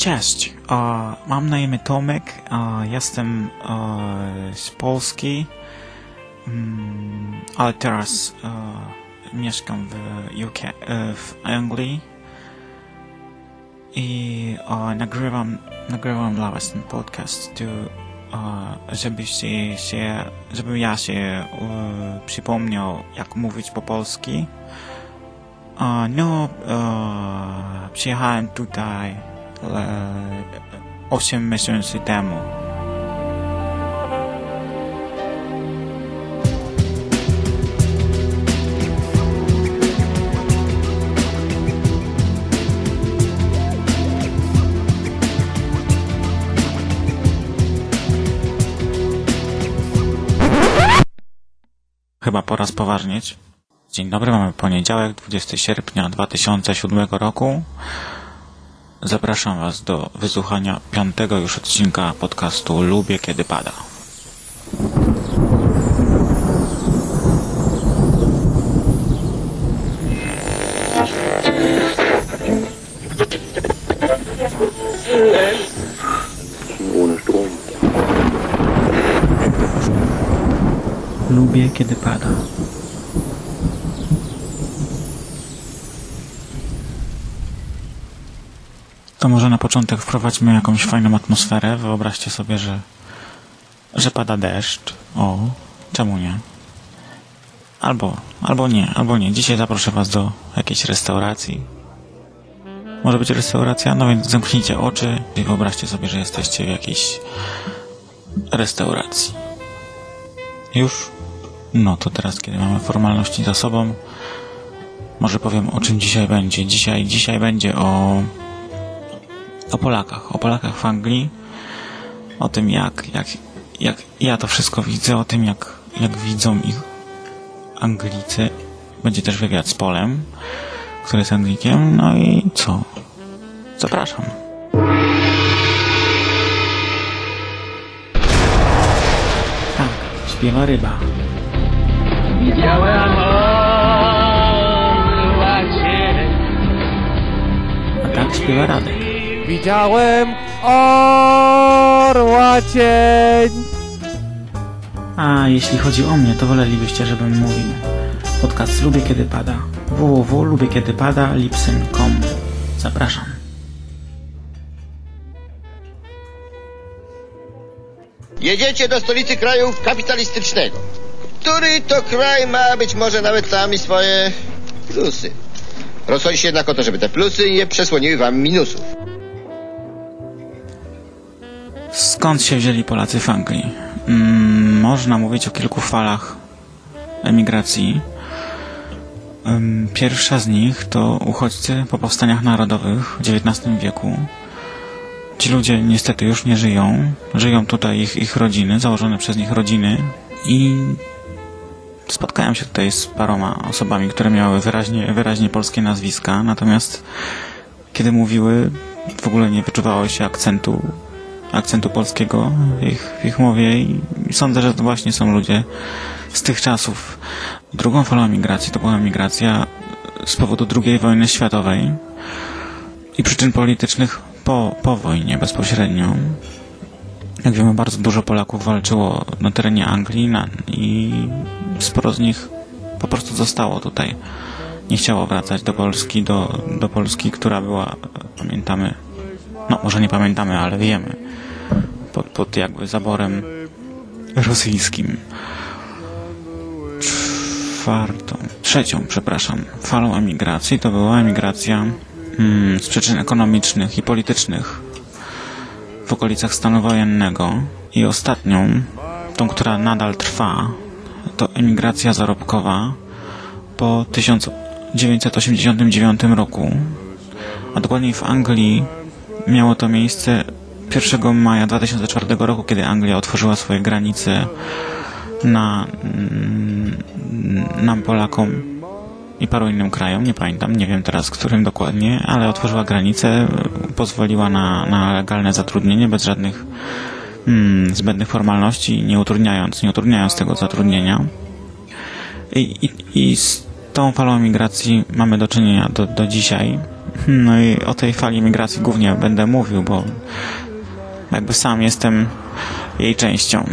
Cześć, mam na imię Tomek, jestem z Polski, mm, ale teraz mieszkam w UK, w Anglii. I nagrywam, nagrywam dla was ten podcast, żebyście się, żebym ja się przypomniał, jak mówić po polski. No, przyjechałem tutaj 8 miesięcy temu. Chyba pora spoważnieć. Dzień dobry, mamy poniedziałek, 20 sierpnia 2007 roku. Zapraszam Was do wysłuchania piątego już odcinka podcastu Lubię Kiedy Pada. Lubię kiedy pada. To może na początek wprowadźmy jakąś fajną atmosferę. Wyobraźcie sobie, że, że pada deszcz. O, czemu nie? Albo, albo nie, albo nie. Dzisiaj zaproszę Was do jakiejś restauracji. Może być restauracja? No więc zamknijcie oczy i wyobraźcie sobie, że jesteście w jakiejś restauracji. Już? No to teraz, kiedy mamy formalności za sobą, może powiem o czym dzisiaj będzie. Dzisiaj, dzisiaj będzie o o Polakach, o Polakach w Anglii, o tym jak, jak, jak ja to wszystko widzę, o tym jak, jak widzą ich Anglicy. Będzie też wywiad z Polem, który jest Anglikiem, no i co? Zapraszam. Tak, śpiewa ryba. Widziałem A tak śpiewa Radek. Widziałem orła cień. A jeśli chodzi o mnie, to wolelibyście, żebym mówił. Podcast Lubię Kiedy Pada. www.lubiekiedypada lipsyn.com Zapraszam. Jedziecie do stolicy kraju kapitalistycznego, który to kraj ma być może nawet sami swoje plusy. Rozchodzi się jednak o to, żeby te plusy nie przesłoniły wam minusów. Skąd się wzięli Polacy w Anglii? Mm, można mówić o kilku falach emigracji. Pierwsza z nich to uchodźcy po powstaniach narodowych w XIX wieku. Ci ludzie niestety już nie żyją. Żyją tutaj ich, ich rodziny, założone przez nich rodziny i spotkałem się tutaj z paroma osobami, które miały wyraźnie, wyraźnie polskie nazwiska, natomiast kiedy mówiły, w ogóle nie wyczuwało się akcentu akcentu polskiego w ich, w ich mowie i sądzę, że to właśnie są ludzie z tych czasów. Drugą falą migracji to była migracja z powodu II wojny światowej i przyczyn politycznych po, po wojnie bezpośrednio. Jak wiemy, bardzo dużo Polaków walczyło na terenie Anglii i sporo z nich po prostu zostało tutaj. Nie chciało wracać do Polski, do, do Polski, która była, pamiętamy, no może nie pamiętamy, ale wiemy, pod, pod jakby zaborem rosyjskim. Czwartą, trzecią, przepraszam, falą emigracji to była emigracja hmm, z przyczyn ekonomicznych i politycznych w okolicach stanu wojennego. I ostatnią, tą, która nadal trwa, to emigracja zarobkowa po 1989 roku, a dokładniej w Anglii miało to miejsce 1 maja 2004 roku, kiedy Anglia otworzyła swoje granice na mm, nam Polakom i paru innym krajom, nie pamiętam, nie wiem teraz którym dokładnie, ale otworzyła granice, pozwoliła na, na legalne zatrudnienie bez żadnych mm, zbędnych formalności, nie utrudniając, nie utrudniając tego zatrudnienia. I, i, i z tą falą migracji mamy do czynienia do, do dzisiaj. No i o tej fali migracji głównie będę mówił, bo jakby sam jestem jej częścią.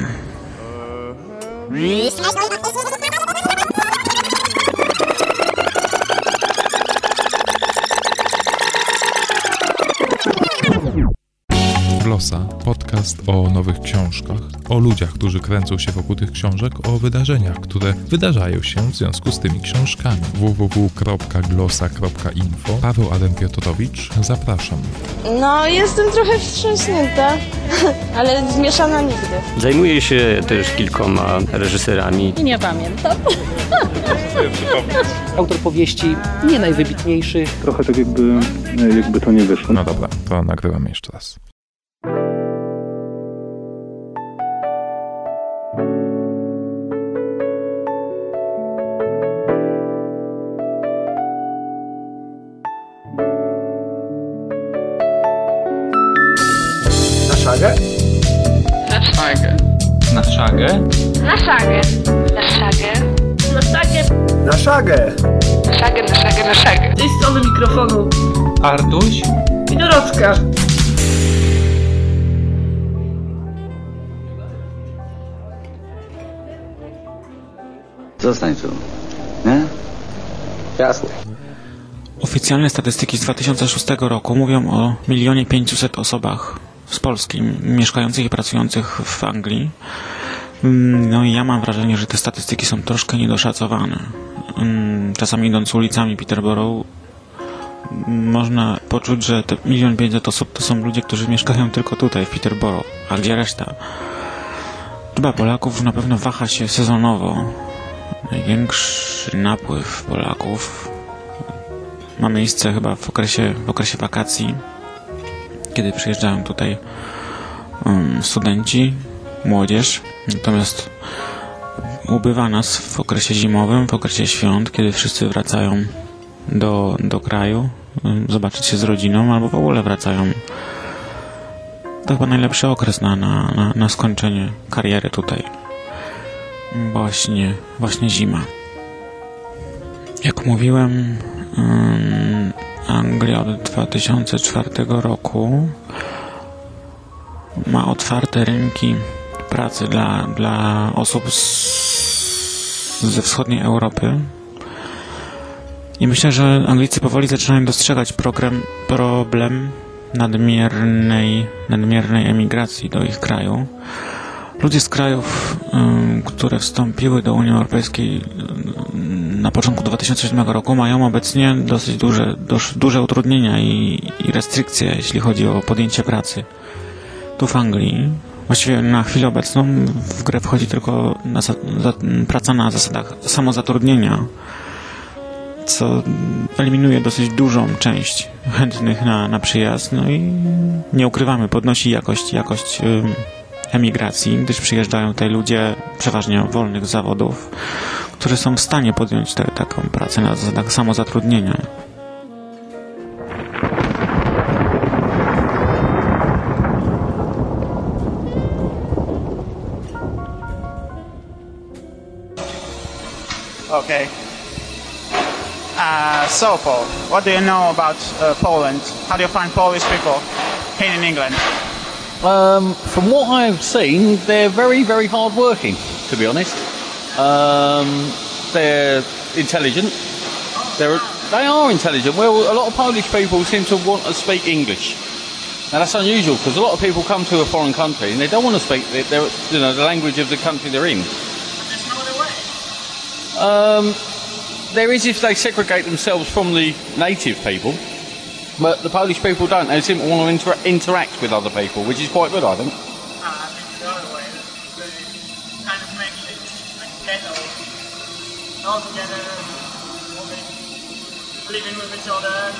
Glosa, podcast o nowych książkach, o ludziach, którzy kręcą się wokół tych książek, o wydarzeniach, które wydarzają się w związku z tymi książkami. www.glosa.info Paweł Adam Piotrowicz, zapraszam. No, jestem trochę wstrząśnięta, ale zmieszana nigdy. Zajmuję się też kilkoma reżyserami. I nie pamiętam. Autor powieści nie najwybitniejszych. Trochę tak jakby, jakby to nie wyszło. No dobra, to nagrywamy jeszcze raz. Na szagę? Na szagę. Na szagę? Na szagę. Na szagę. Na szagę. Na szagę, na szagę, na szagę. Z tej strony mikrofonu Artuś? i Dorotka. Zostań tu. Nie? Jasne. Oficjalne statystyki z 2006 roku mówią o milionie 500 osobach z Polski mieszkających i pracujących w Anglii. Mm, No i ja mam wrażenie, że te statystyki są troszkę niedoszacowane. Mm, Czasami idąc ulicami Peterborough można poczuć, że te milion 500 osób to są ludzie, którzy mieszkają tylko tutaj w Peterborough, a gdzie reszta? Liczba Polaków na pewno waha się sezonowo. Największy napływ Polaków ma miejsce chyba w okresie, w okresie wakacji, kiedy przyjeżdżają tutaj studenci, młodzież. Natomiast ubywa nas w okresie zimowym, w okresie świąt, kiedy wszyscy wracają do, do kraju, zobaczyć się z rodziną, albo w ogóle wracają. To chyba najlepszy okres na, na, na, na skończenie kariery tutaj. Właśnie, właśnie zima. Jak mówiłem, Anglia od 2004 roku ma otwarte rynki pracy dla, dla osób z, ze wschodniej Europy. I myślę, że Anglicy powoli zaczynają dostrzegać program, problem nadmiernej, nadmiernej emigracji do ich kraju. Ludzie z krajów, które wstąpiły do Unii Europejskiej na początku 2007 roku mają obecnie dosyć duże, duż, duże utrudnienia i, i restrykcje, jeśli chodzi o podjęcie pracy. Tu w Anglii, właściwie na chwilę obecną w grę wchodzi tylko na, za, praca na zasadach samozatrudnienia, co eliminuje dosyć dużą część chętnych na, na przyjazd, no i nie ukrywamy, podnosi jakość, jakość emigracji, gdyż przyjeżdżają tutaj ludzie przeważnie wolnych zawodów, którzy są w stanie podjąć te, taką pracę na zasadach samozatrudnienia. Okay. Uh, so, Paul, what do you know about uh, Poland? How do you find Polish people here in England? Um, from what I've seen, they're very, very hard working, to be honest. Um, they're intelligent. They're, they are intelligent. Well, a lot of Polish people seem to want to speak English. Now that's unusual because a lot of people come to a foreign country and they don't want to speak their, you know, the language of the country they're in. Um, there is if they segregate themselves from the native people, but the Polish people don't. They seem to want to inter- interact with other people, which is quite good, I think. All together, living with each other.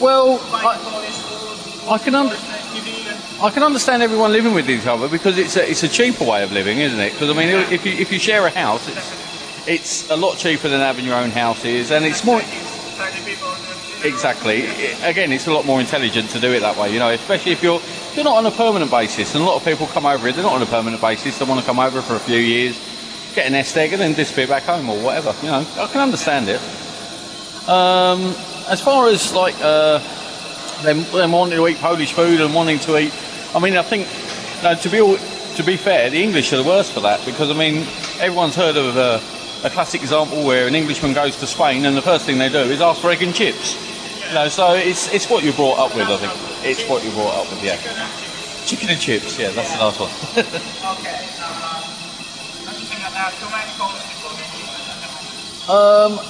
Well, food, I can un- I can understand everyone living with each other because it's a, it's a cheaper way of living, isn't it? Because I mean, if you if you share a house, it's, it's a lot cheaper than having your own houses, and it's more. Exactly. Again, it's a lot more intelligent to do it that way, you know, especially if you're if you're not on a permanent basis. And a lot of people come over here, they're not on a permanent basis. They want to come over for a few years, get an nest egg, and then disappear back home or whatever. You know, I can understand it. Um, as far as like uh, them, them wanting to eat Polish food and wanting to eat, I mean, I think no, to be all, to be fair, the English are the worst for that because I mean, everyone's heard of uh, a classic example where an Englishman goes to Spain and the first thing they do is ask for egg and chips. You know, so it's it's what you're brought up with. I think it's what you're brought up with. Yeah, chicken and chips. Yeah, that's the last one. okay. Um,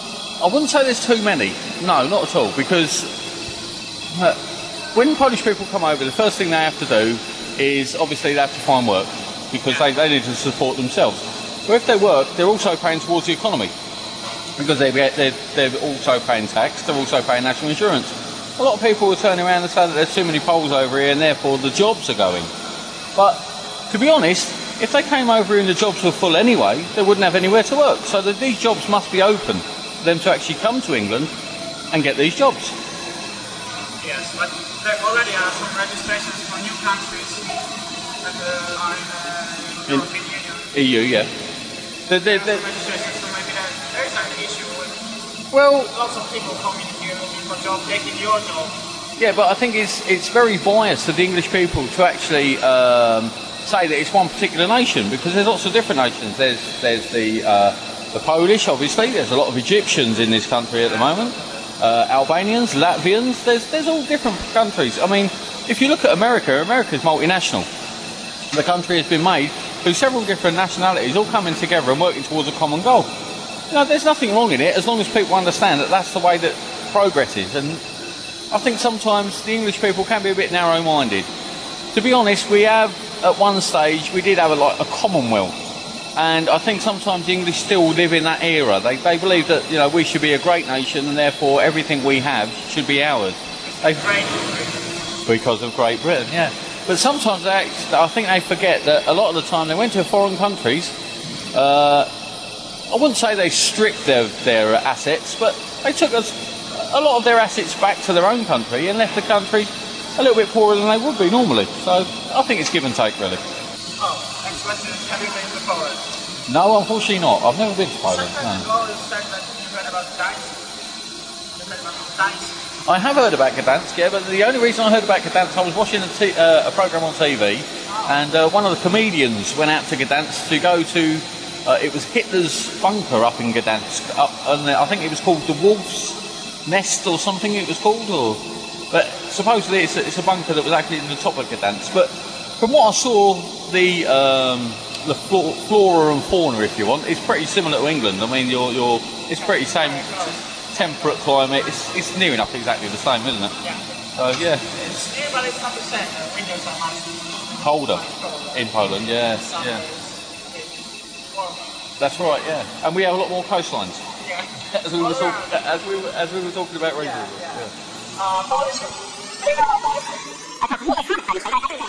I wouldn't say there's too many. No, not at all. Because uh, when Polish people come over, the first thing they have to do is obviously they have to find work because they, they need to support themselves. But if they work, they're also paying towards the economy because they, they're, they're also paying tax, they're also paying national insurance. A lot of people will turn around and say that there's too many Poles over here and therefore the jobs are going. But to be honest, if they came over and the jobs were full anyway, they wouldn't have anywhere to work. So that these jobs must be open for them to actually come to England and get these jobs. Yes, but there already are some registrations for new countries that uh, are in uh, European Union. EU, yeah. Registrations, so maybe there, there is an issue with well, lots of people coming here looking for jobs, taking your job. Yeah, but I think it's it's very biased to the English people to actually um, say that it's one particular nation because there's lots of different nations. There's there's the uh, the Polish, obviously. There's a lot of Egyptians in this country at the moment. Uh, Albanians, Latvians. There's there's all different countries. I mean, if you look at America, America's multinational. The country has been made through several different nationalities, all coming together and working towards a common goal. You know, there's nothing wrong in it as long as people understand that that's the way that progress is. And I think sometimes the English people can be a bit narrow-minded. To be honest, we have at one stage we did have a, like a Commonwealth, and I think sometimes the English still live in that era. They, they believe that you know we should be a great nation, and therefore everything we have should be ours. They, because of Great Britain, yeah. But sometimes they act, I think they forget that a lot of the time they went to foreign countries. Uh, I wouldn't say they stripped their, their assets, but they took us a lot of their assets back to their own country and left the country a little bit poorer than they would be normally. So I think it's give and take, really. Oh, next question is, have you been to Poland? No, unfortunately not. I've never been to Poland. Sometimes No. you always said that you heard about Gdańsk. You heard about Gdańsk. I have heard about Gdansk, yeah, but the only reason I heard about Gdansk, I was watching a, t- uh, a program on TV, and uh, one of the comedians went out to Gdansk to go to. Uh, it was Hitler's bunker up in Gdansk, up, and I think it was called the Wolf's Nest or something. It was called, or but supposedly it's a, it's a bunker that was actually in the top of Gdansk. But from what I saw, the um, the flo- flora and fauna, if you want, is pretty similar to England. I mean, you're, you're it's pretty same temperate climate. It's, it's near enough exactly the same, isn't it? Yeah. So yeah, It's near, but it's not the same. The winters are much colder in Poland. Yeah, yeah. That's right. Yeah, and we have a lot more coastlines. Yeah. As we were, talk- as we were, as we were talking about recently. Yeah. 啊包子是非常好包子而且不会被他们你投到他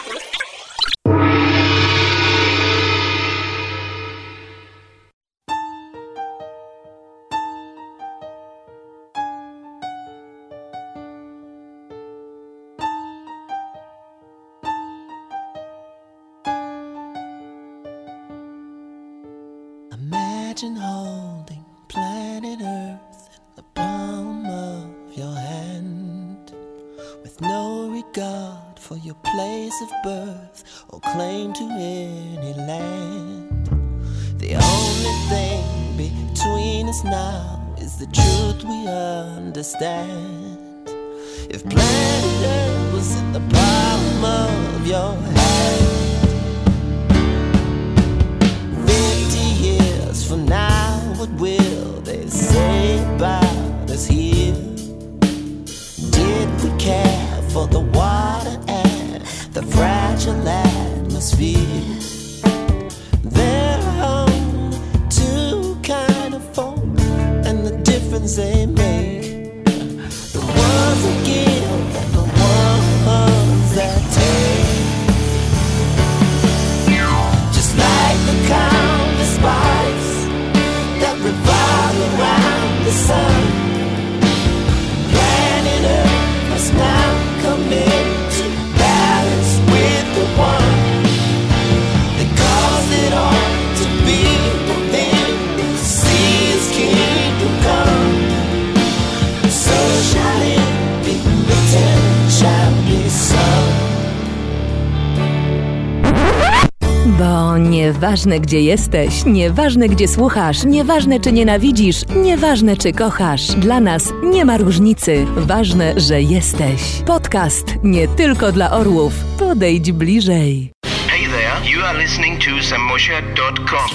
If planet Earth was in the palm of your hand. 50 years from now, what will they say about us here? Did we care for the water and the fragile atmosphere? Are only two kind of folk, and the difference they make. Nieważne gdzie jesteś, nieważne gdzie słuchasz, nieważne czy nienawidzisz, nieważne czy kochasz, dla nas nie ma różnicy. Ważne, że jesteś. Podcast nie tylko dla orłów. Podejdź bliżej. Hey there, you are listening to samosha.com.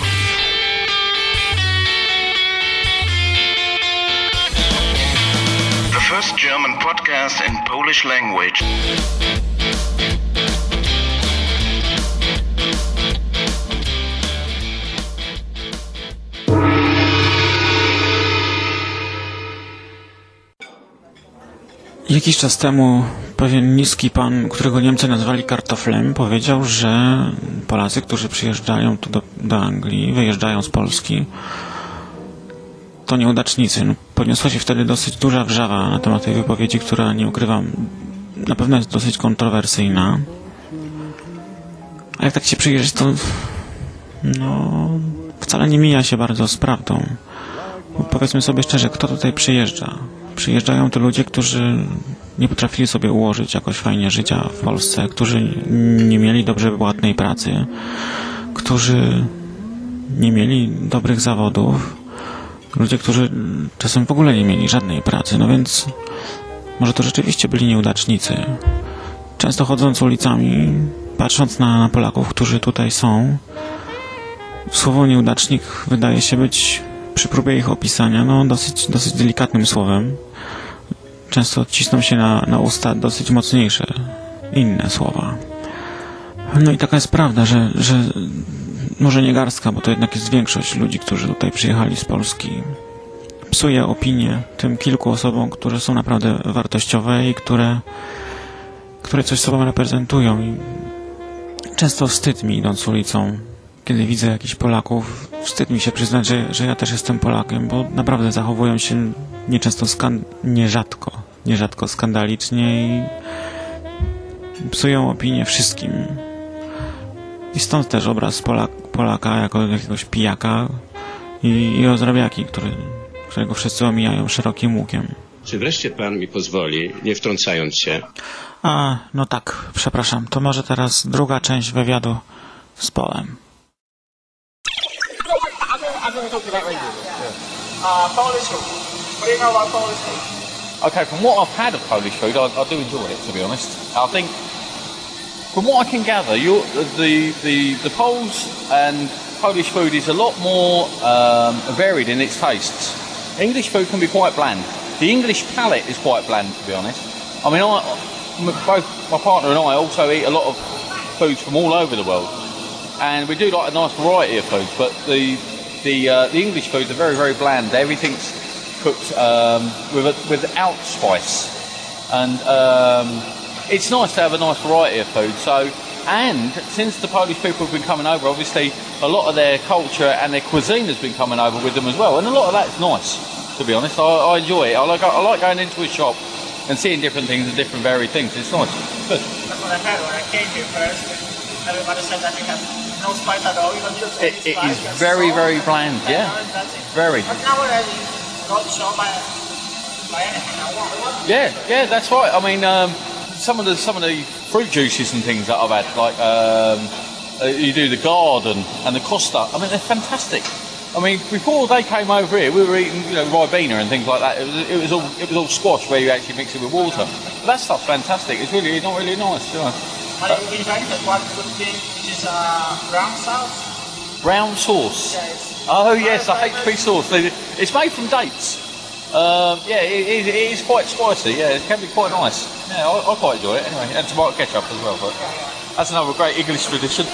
The first German podcast in Polish language. Jakiś czas temu pewien niski pan, którego Niemcy nazwali kartoflem, powiedział, że Polacy, którzy przyjeżdżają tu do, do Anglii, wyjeżdżają z Polski, to nieudacznicy. No, podniosła się wtedy dosyć duża wrzawa na temat tej wypowiedzi, która, nie ukrywam, na pewno jest dosyć kontrowersyjna. A jak tak się przyjrzeć, to no, wcale nie mija się bardzo z prawdą. Bo powiedzmy sobie szczerze, kto tutaj przyjeżdża? Przyjeżdżają to ludzie, którzy nie potrafili sobie ułożyć jakoś fajnie życia w Polsce, którzy nie mieli dobrze płatnej pracy, którzy nie mieli dobrych zawodów, ludzie, którzy czasem w ogóle nie mieli żadnej pracy, no więc może to rzeczywiście byli nieudacznicy. Często chodząc ulicami, patrząc na Polaków, którzy tutaj są, słowo nieudacznik wydaje się być przy próbie ich opisania, no dosyć, dosyć delikatnym słowem. Często odcisną się na, na usta dosyć mocniejsze, inne słowa. No i taka jest prawda, że, że może nie garstka, bo to jednak jest większość ludzi, którzy tutaj przyjechali z Polski, psuje opinię tym kilku osobom, które są naprawdę wartościowe i które, które coś sobą reprezentują. I często wstyd mi idąc ulicą, kiedy widzę jakichś Polaków, wstyd mi się przyznać, że, że ja też jestem Polakiem, bo naprawdę zachowują się nieczęsto skan nierzadko, nierzadko skandalicznie i psują opinię wszystkim. I stąd też obraz Polak, Polaka jako jakiegoś pijaka i, i rozrabiaki, który, którego wszyscy omijają szerokim łukiem. Czy wreszcie pan mi pozwoli, nie wtrącając się? A, no tak, przepraszam. To może teraz druga część wywiadu z Polem. Polish food. What do you know about Polish food? Okay, from what I've had of Polish food, I, I do enjoy it. To be honest, I think from what I can gather, the the the Poles and Polish food is a lot more um, varied in its tastes. English food can be quite bland. The English palate is quite bland, to be honest. I mean, I, both my partner and I also eat a lot of foods from all over the world, and we do like a nice variety of foods. But the the uh, the English foods are very very bland. Everything's cooked um, with a, without spice, and um, it's nice to have a nice variety of food. So, and since the Polish people have been coming over, obviously a lot of their culture and their cuisine has been coming over with them as well, and a lot of that's nice. To be honest, I, I enjoy it. I like I like going into a shop and seeing different things and different varied things. It's nice. That's what I had when I came here first. Everybody said that it has no spice at all. You don't It, spice. is very salt, very bland. Yeah, very. Yeah, yeah, that's right. I mean, um, some of the some of the fruit juices and things that I've had, like um, uh, you do the garden and the Costa. I mean, they're fantastic. I mean, before they came over here, we were eating, you know, ribena and things like that. It was, it was all it was all squash where you actually mix it with water. But that stuff's fantastic. It's really not really nice. You know. But in England, there's one good thing, which is uh, brown sauce. Brown sauce. Yeah, Oh yes, the HP sauce. It's made from dates. Um, yeah, it, it, it is quite spicy. Yeah, it can be quite nice. Yeah, I, I quite enjoy it anyway, and tomato ketchup as well. But that's another great English tradition.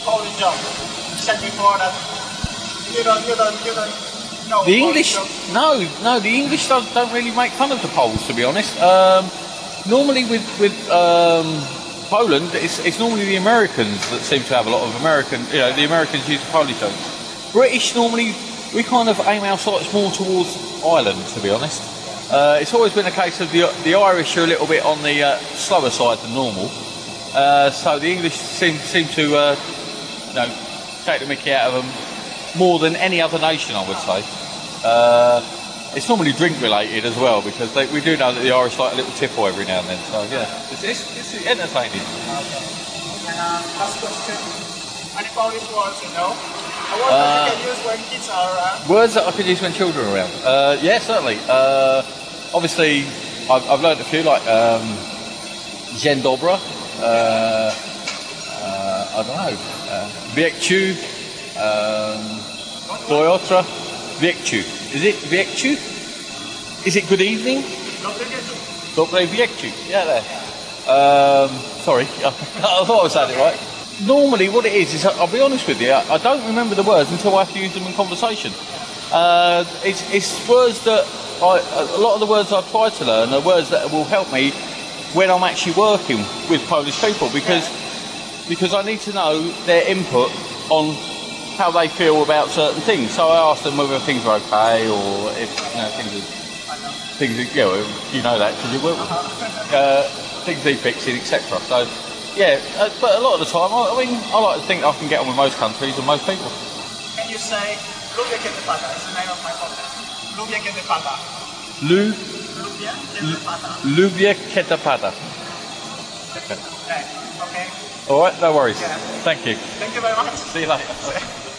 Polish job. You said before that you don't, you don't, you don't know The English, no, no, the English don't, don't really make fun of the Poles, to be honest. Um, normally with with um, Poland, it's, it's normally the Americans that seem to have a lot of American. You know, the Americans use the Polish. British normally we kind of aim our sights more towards Ireland, to be honest. Uh, it's always been a case of the the Irish are a little bit on the uh, slower side than normal. Uh, so the English seem seem to uh, you know take the Mickey out of them more than any other nation, I would say. Uh, it's normally drink related as well because they, we do know that the Irish like a little tipple every now and then. So yeah, it's, it's, it's entertaining. And uh, last question. Any Polish words you know? A word that you can use when kids are around? Words that I could use when children are around. Uh, yeah, certainly. Uh, obviously, I've, I've learned a few like um, dobry. Uh, uh, I don't know. Uh, Wiekciu. Um. Is it Wiekciu? Is it good evening? Dobre Wiekciu. Yeah, there. Um, sorry, I thought I was saying it right. Normally, what it is is, I'll be honest with you, I don't remember the words until I have to use them in conversation. Uh, it's, it's words that I, a lot of the words I've tried to learn are words that will help me when I'm actually working with Polish people because because I need to know their input on how they feel about certain things. So I ask them whether things are okay or if you know, things are things are, you know, you know that because you work with them. Uh, things need fixing, etc. So yeah, uh, but a lot of the time, I, I mean, I like to think I can get on with most countries and most people. Can you say Lubię kiedy pada? Is the name of my podcast. Lubię kiedy pada. Lu, pada. lubię. Okay. Okay. All right, no worries. Yeah. Thank you. Thank you very much. See you later.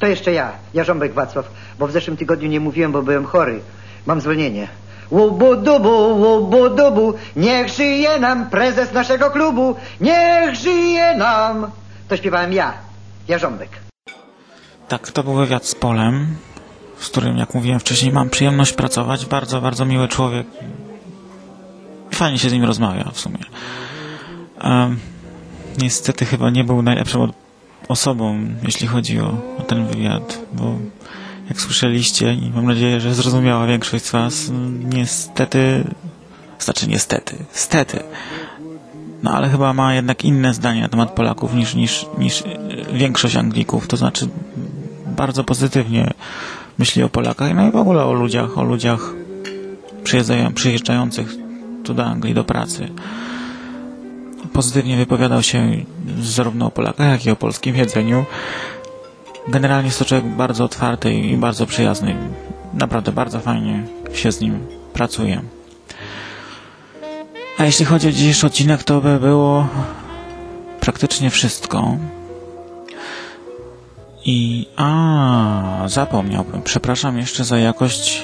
To jeszcze ja, Jarząbek Wacław, bo w zeszłym tygodniu nie mówiłem, bo byłem chory. Mam zwolnienie. Łubu-dubu, łubu-dubu, niech żyje nam prezes naszego klubu, niech żyje nam. To śpiewałem ja, Jarząbek. Tak, to był wywiad z Polem, z którym, jak mówiłem wcześniej, mam przyjemność pracować. Bardzo, bardzo miły człowiek. Fajnie się z nim rozmawia w sumie. Um, niestety chyba nie był najlepszą od- osobą, jeśli chodzi o, o ten wywiad, bo jak słyszeliście i mam nadzieję, że zrozumiała większość z Was, mm, niestety, znaczy niestety, stety, no ale chyba ma jednak inne zdanie na temat Polaków niż, niż, niż e, większość Anglików, to znaczy bardzo pozytywnie myśli o Polakach, no i w ogóle o ludziach, o ludziach przyjeżdżają, przyjeżdżających tu do Anglii do pracy. Pozytywnie wypowiadał się zarówno o Polakach, jak i o polskim jedzeniu. Generalnie jest to człowiek bardzo otwarty i bardzo przyjazny. Naprawdę bardzo fajnie się z nim pracuje. A jeśli chodzi o dzisiejszy odcinek, to by było praktycznie wszystko. I a zapomniałbym. Przepraszam jeszcze za jakość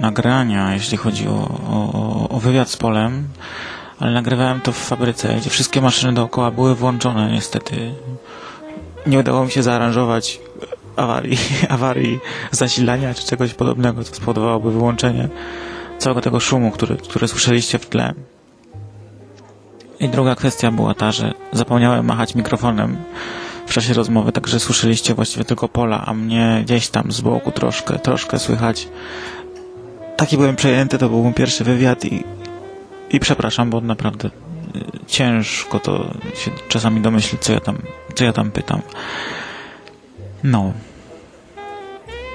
nagrania, jeśli chodzi o, o, o wywiad z Polem, ale nagrywałem to w fabryce, gdzie wszystkie maszyny dookoła były włączone. Niestety nie udało mi się zaaranżować awarii, awarii zasilania czy czegoś podobnego, co spowodowałoby wyłączenie całego tego szumu, który, który słyszeliście w tle. I druga kwestia była ta, że zapomniałem machać mikrofonem w czasie rozmowy, także słyszeliście właściwie tylko pola, a mnie gdzieś tam z boku troszkę, troszkę słychać. Taki byłem przejęty, to był mój pierwszy wywiad i, i przepraszam, bo naprawdę y, ciężko to się czasami domyślić, co ja tam, co ja tam pytam. No.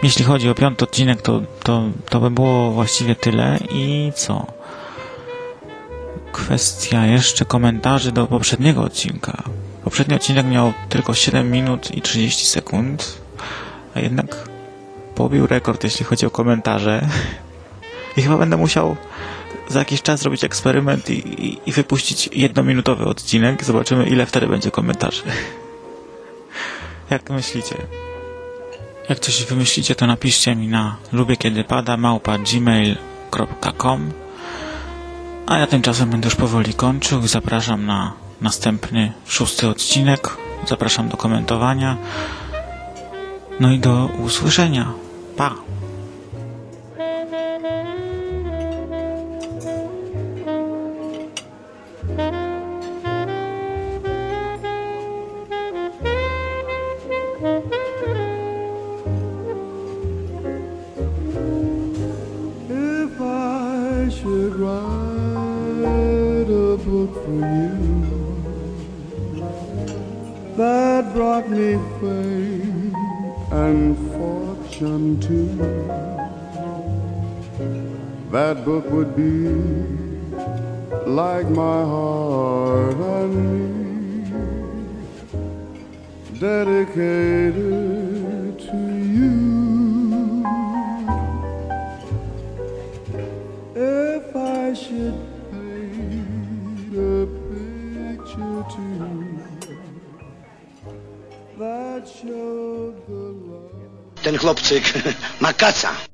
Jeśli chodzi o piąty odcinek, to, to, to by było właściwie tyle i co? Kwestia jeszcze komentarzy do poprzedniego odcinka. Poprzedni odcinek miał tylko 7 minut i 30 sekund, a jednak pobił rekord, jeśli chodzi o komentarze. I chyba będę musiał za jakiś czas zrobić eksperyment i, i, i wypuścić jednominutowy odcinek. Zobaczymy, ile wtedy będzie komentarzy. Jak myślicie? Jak coś wymyślicie, to napiszcie mi na lubię kiedy pada małpa gmail.com A ja tymczasem będę już powoli kończył. Zapraszam na następny, szósty odcinek. Zapraszam do komentowania. No i do usłyszenia. Pa! Write a book for you that brought me fame and fortune too, that book would be like my heart and me, dedicated Ten chłopczyk ma kaca.